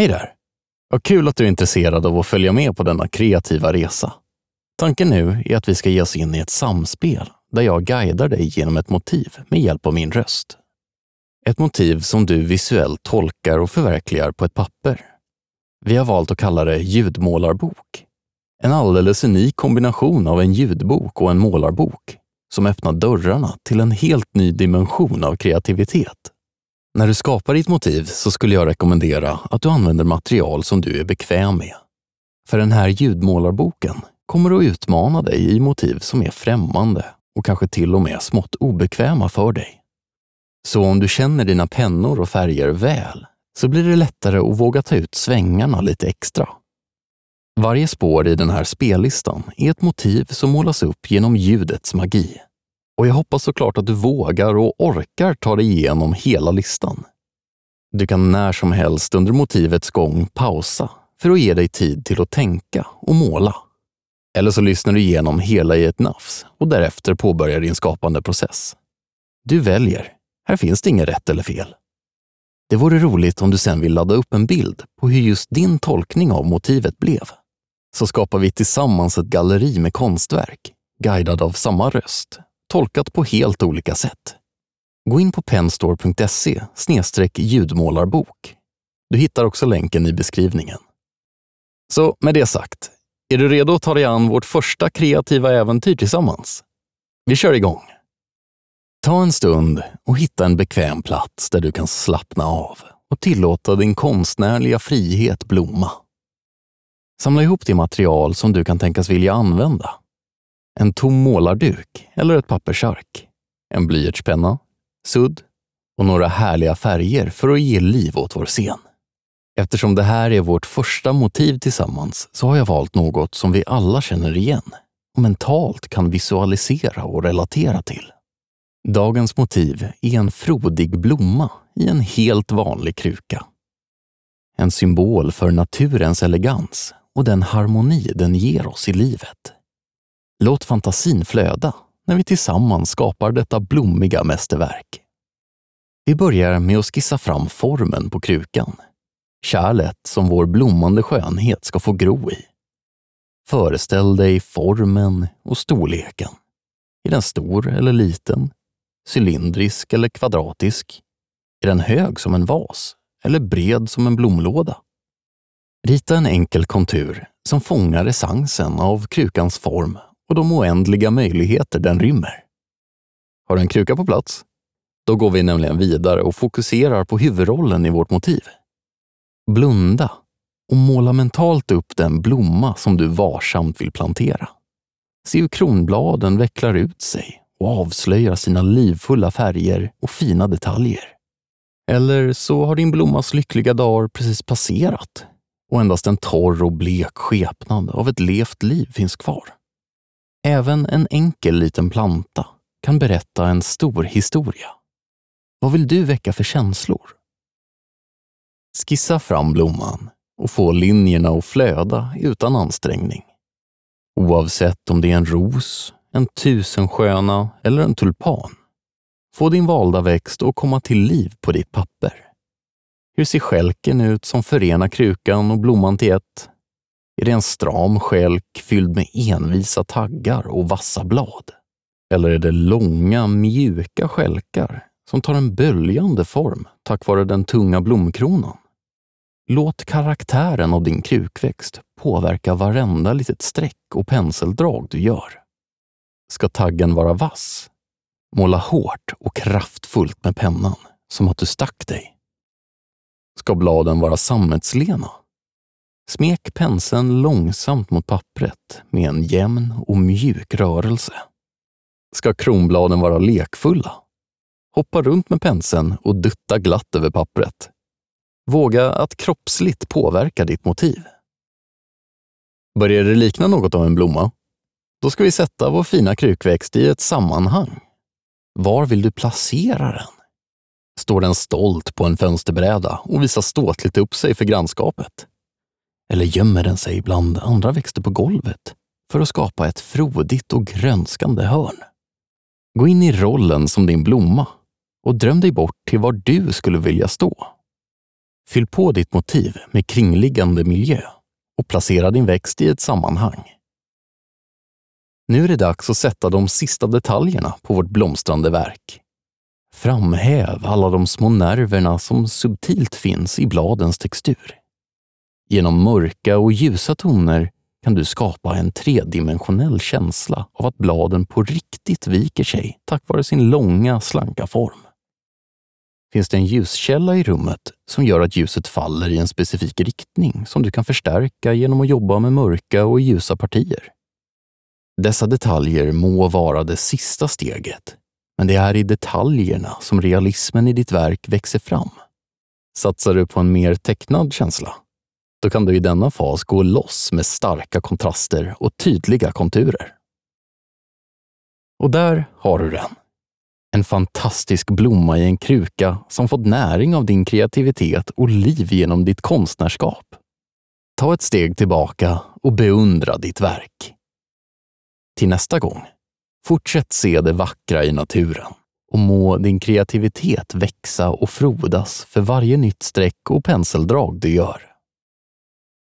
Hej där! Vad kul att du är intresserad av att följa med på denna kreativa resa. Tanken nu är att vi ska ge oss in i ett samspel där jag guidar dig genom ett motiv med hjälp av min röst. Ett motiv som du visuellt tolkar och förverkligar på ett papper. Vi har valt att kalla det ljudmålarbok. En alldeles unik kombination av en ljudbok och en målarbok som öppnar dörrarna till en helt ny dimension av kreativitet. När du skapar ditt motiv så skulle jag rekommendera att du använder material som du är bekväm med. För den här ljudmålarboken kommer att utmana dig i motiv som är främmande och kanske till och med smått obekväma för dig. Så om du känner dina pennor och färger väl så blir det lättare att våga ta ut svängarna lite extra. Varje spår i den här spellistan är ett motiv som målas upp genom ljudets magi. Och jag hoppas såklart att du vågar och orkar ta dig igenom hela listan. Du kan när som helst under motivets gång pausa för att ge dig tid till att tänka och måla. Eller så lyssnar du igenom hela i ett nafs och därefter påbörjar din skapande process. Du väljer. Här finns det inget rätt eller fel. Det vore roligt om du sen vill ladda upp en bild på hur just din tolkning av motivet blev. Så skapar vi tillsammans ett galleri med konstverk, guidad av samma röst, tolkat på helt olika sätt. Gå in på penstore.se ljudmålarbok. Du hittar också länken i beskrivningen. Så med det sagt, är du redo att ta dig an vårt första kreativa äventyr tillsammans? Vi kör igång! Ta en stund och hitta en bekväm plats där du kan slappna av och tillåta din konstnärliga frihet blomma. Samla ihop det material som du kan tänkas vilja använda. En tom målarduk eller ett pappersark. En blyertspenna, sudd och några härliga färger för att ge liv åt vår scen. Eftersom det här är vårt första motiv tillsammans så har jag valt något som vi alla känner igen och mentalt kan visualisera och relatera till. Dagens motiv är en frodig blomma i en helt vanlig kruka. En symbol för naturens elegans och den harmoni den ger oss i livet. Låt fantasin flöda när vi tillsammans skapar detta blommiga mästerverk. Vi börjar med att skissa fram formen på krukan. Kärlet som vår blommande skönhet ska få gro i. Föreställ dig formen och storleken. Är den stor eller liten? Cylindrisk eller kvadratisk? Är den hög som en vas eller bred som en blomlåda? Rita en enkel kontur som fångar essensen av krukans form och de oändliga möjligheter den rymmer. Har du en kruka på plats? Då går vi nämligen vidare och fokuserar på huvudrollen i vårt motiv. Blunda och måla mentalt upp den blomma som du varsamt vill plantera. Se hur kronbladen vecklar ut sig och avslöjar sina livfulla färger och fina detaljer. Eller så har din blommas lyckliga dagar precis passerat och endast en torr och blek skepnad av ett levt liv finns kvar. Även en enkel liten planta kan berätta en stor historia. Vad vill du väcka för känslor? Skissa fram blomman och få linjerna att flöda utan ansträngning. Oavsett om det är en ros, en tusensköna eller en tulpan. Få din valda växt att komma till liv på ditt papper. Hur ser skälken ut som förenar krukan och blomman till ett? Är det en stram skälk fylld med envisa taggar och vassa blad? Eller är det långa, mjuka skälkar som tar en böljande form tack vare den tunga blomkronan? Låt karaktären av din krukväxt påverka varenda litet streck och penseldrag du gör. Ska taggen vara vass? Måla hårt och kraftfullt med pennan, som att du stack dig. Ska bladen vara sammetslena? Smek penseln långsamt mot pappret med en jämn och mjuk rörelse. Ska kronbladen vara lekfulla? Hoppa runt med penseln och dutta glatt över pappret. Våga att kroppsligt påverka ditt motiv. Börjar det likna något av en blomma? Då ska vi sätta vår fina krukväxt i ett sammanhang. Var vill du placera den? Står den stolt på en fönsterbräda och visar ståtligt upp sig för grannskapet? Eller gömmer den sig bland andra växter på golvet för att skapa ett frodigt och grönskande hörn? Gå in i rollen som din blomma och dröm dig bort till var du skulle vilja stå. Fyll på ditt motiv med kringliggande miljö och placera din växt i ett sammanhang. Nu är det dags att sätta de sista detaljerna på vårt blomstrande verk. Framhäv alla de små nerverna som subtilt finns i bladens textur. Genom mörka och ljusa toner kan du skapa en tredimensionell känsla av att bladen på riktigt viker sig tack vare sin långa, slanka form. Finns det en ljuskälla i rummet som gör att ljuset faller i en specifik riktning som du kan förstärka genom att jobba med mörka och ljusa partier? Dessa detaljer må vara det sista steget, men det är i detaljerna som realismen i ditt verk växer fram. Satsar du på en mer tecknad känsla? Då kan du i denna fas gå loss med starka kontraster och tydliga konturer. Och där har du den. En fantastisk blomma i en kruka som fått näring av din kreativitet och liv genom ditt konstnärskap. Ta ett steg tillbaka och beundra ditt verk. Till nästa gång, fortsätt se det vackra i naturen och må din kreativitet växa och frodas för varje nytt streck och penseldrag du gör.